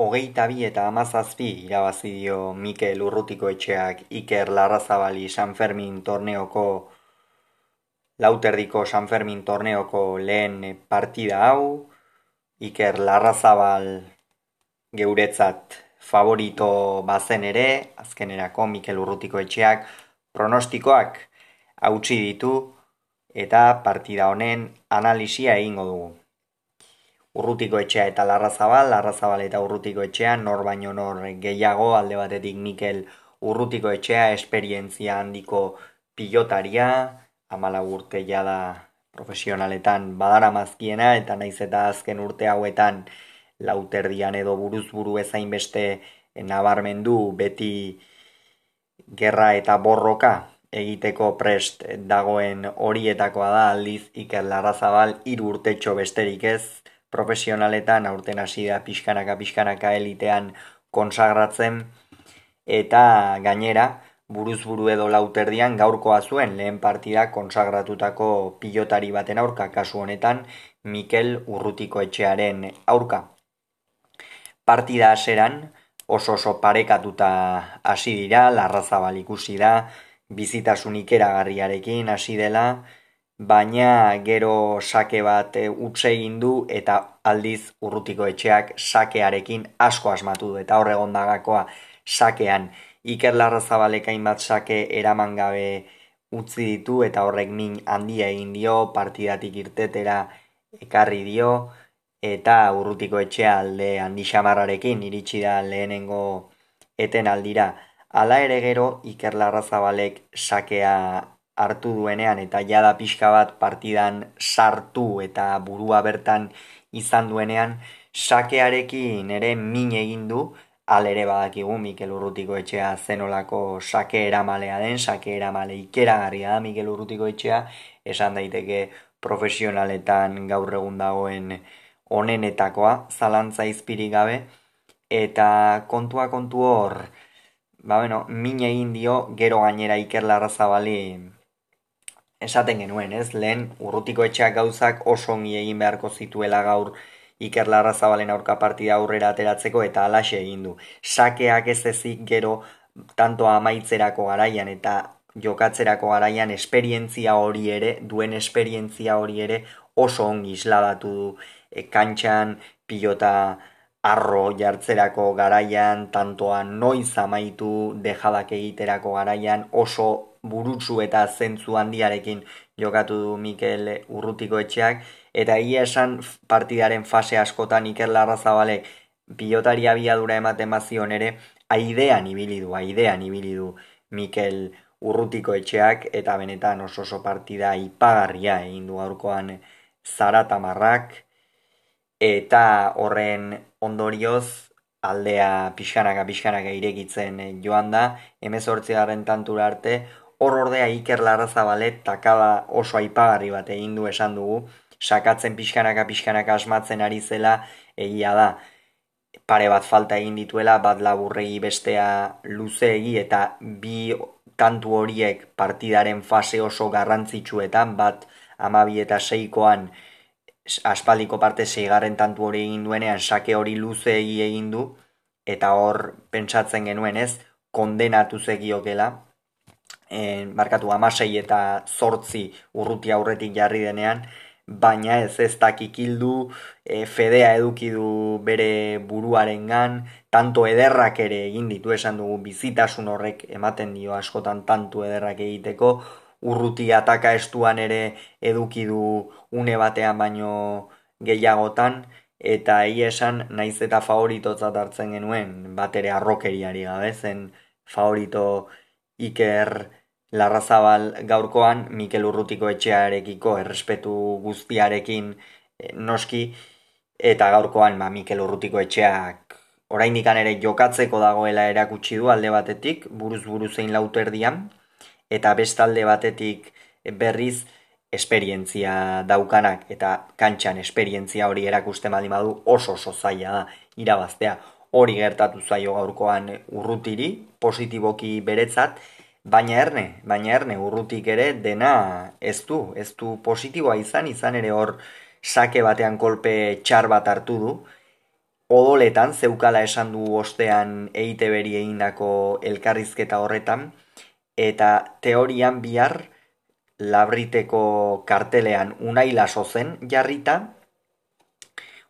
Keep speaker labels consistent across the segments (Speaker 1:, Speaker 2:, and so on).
Speaker 1: Hogeita bi eta hamazazpi irabazi dio Mikel Urrutiko etxeak Iker Larrazabali San Fermin torneoko lauterdiko San Fermin torneoko lehen partida hau. Iker Larrazabal geuretzat favorito bazen ere, azkenerako Mikel Urrutiko etxeak pronostikoak hautsi ditu eta partida honen analisia egingo dugu. Urrutiko etxea eta Larrazabal, Larrazabal eta Urrutiko etxea, nor baino nor gehiago, alde batetik Mikel Urrutiko etxea, esperientzia handiko pilotaria, amala urte da profesionaletan badara mazkiena, eta naiz eta azken urte hauetan lauterdian edo buruz buru ezain beste nabarmendu beti gerra eta borroka egiteko prest dagoen horietakoa da aldiz Iker Larrazabal hiru urtetxo besterik ez, profesionaletan aurten hasi da pixkanaka pixkanaka elitean konsagratzen eta gainera buruz buru edo lauterdian gaurkoa zuen lehen partida konsagratutako pilotari baten aurka kasu honetan Mikel Urrutiko etxearen aurka. Partida haseran oso oso parekatuta hasi dira, larrazabal ikusi da, bizitasunik eragarriarekin hasi dela, baina gero sake bat e, utze egin du eta aldiz urrutiko etxeak sakearekin asko asmatu du. Eta hor egondagakoa sakean. Iker Larrazabalekain bat sake eraman gabe utzi ditu eta horrek min handia egin dio partidatik irtetera ekarri dio. Eta urrutiko etxea alde handi xamarrarekin iritsi da lehenengo eten aldira. Hala ere gero Iker Larrazabalek sakea hartu duenean eta jada pixka bat partidan sartu eta burua bertan izan duenean sakearekin ere min egin du. Alere badakigu Mikel Urrutiko etxea zenolako sake eramalea den, sake eramale ikeragarria da Mikel Urrutiko etxea, esan daiteke profesionaletan gaur egun dagoen onenetakoa, zalantza izpiri gabe, eta kontua kontu hor, ba bueno, min egin dio gero gainera Iker Larrazabali esaten genuen, ez? Lehen urrutiko etxeak gauzak oso ongi egin beharko zituela gaur Iker Larrazabalen aurka partida aurrera ateratzeko eta alaxe egin du. Sakeak ez ezik gero tanto amaitzerako garaian eta jokatzerako garaian esperientzia hori ere, duen esperientzia hori ere oso ongi isladatu du e, kantxan, pilota arro jartzerako garaian, tantoa noiz amaitu dejadak egiterako garaian oso burutsu eta zentzu handiarekin jokatu du Mikel Urrutiko etxeak, eta egia esan partidaren fase askotan Iker Larrazabalek pilotari abiadura ematen bazion ere, aidean ibili du, aidean ibili du Mikel Urrutiko etxeak, eta benetan oso oso partida ipagarria egin du aurkoan zaratamarrak, eta horren ondorioz aldea pixkanaka pixkanaka irekitzen joan da, emezortzi garen tantura arte, Hor ordea Iker Larrazabalet takada oso aipagarri bat egin du esan dugu, sakatzen pixkanaka pixkanaka asmatzen ari zela egia da. Pare bat falta egin dituela, bat laburregi bestea luzeegi eta bi kantu horiek partidaren fase oso garrantzitsuetan, bat amabi eta seikoan aspaldiko parte zeigarren tantu hori egin duenean sake hori luzeegi egin du, eta hor pentsatzen genuen ez, kondenatu zegiokela, en, barkatu amasei eta zortzi urruti aurretik jarri denean, baina ez ez dakikildu e, fedea eduki du bere buruaren gan, tanto ederrak ere egin ditu esan dugu bizitasun horrek ematen dio askotan tanto ederrak egiteko, urruti ataka estuan ere eduki du une batean baino gehiagotan, eta hi esan naiz eta favoritotzat hartzen genuen, bat ere arrokeriari gabe zen favorito iker Larrazabal gaurkoan Mikel Urrutiko etxearekiko errespetu guztiarekin eh, noski eta gaurkoan ba, Mikel Urrutiko etxeak oraindik ere jokatzeko dagoela erakutsi du alde batetik buruz buru zein lauterdian eta bestalde batetik berriz esperientzia daukanak eta kantxan esperientzia hori erakuste baldin badu oso oso zaila da irabaztea. Hori gertatu zaio gaurkoan urrutiri positiboki beretzat Baina erne, baina erne urrutik ere dena ez du, ez du positiboa izan, izan ere hor sake batean kolpe txar bat hartu du. odoletan zeukala esan du ostean eite beri egindako elkarrizketa horretan, eta teorian bihar labriteko kartelean unai laso zen jarrita,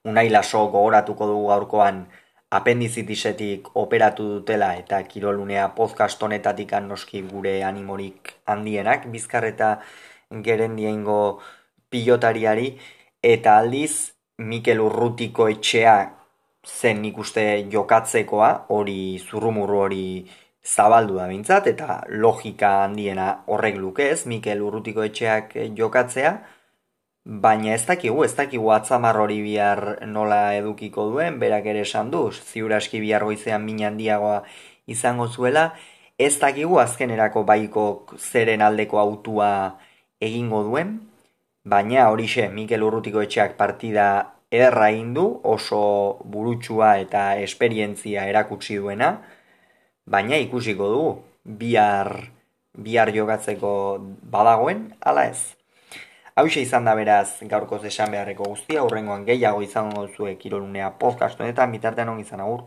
Speaker 1: unai laso gogoratuko dugu gaurkoan apendizitisetik operatu dutela eta kirolunea podcast honetatik noski gure animorik handienak, bizkarreta gerendiengo pilotariari, eta aldiz Mikel Urrutiko etxea zen nik uste jokatzekoa, hori zurrumurru hori zabaldu da bintzat, eta logika handiena horrek lukez, Mikel Urrutiko etxeak jokatzea, baina ez dakigu, ez dakigu atzamar hori bihar nola edukiko duen, berak ere esan du, ziur aski bihar goizean min handiagoa izango zuela, ez dakigu azkenerako baiko zeren aldeko autua egingo duen, baina horixe Mikel Urrutiko etxeak partida ederra du, oso burutsua eta esperientzia erakutsi duena, baina ikusiko dugu, bihar, bihar jogatzeko badagoen, ala ez. Hau izan da beraz gaurko esan beharreko guztia, hurrengoan gehiago izango zuen kirolunea podcast honetan, bitartean on izan agur.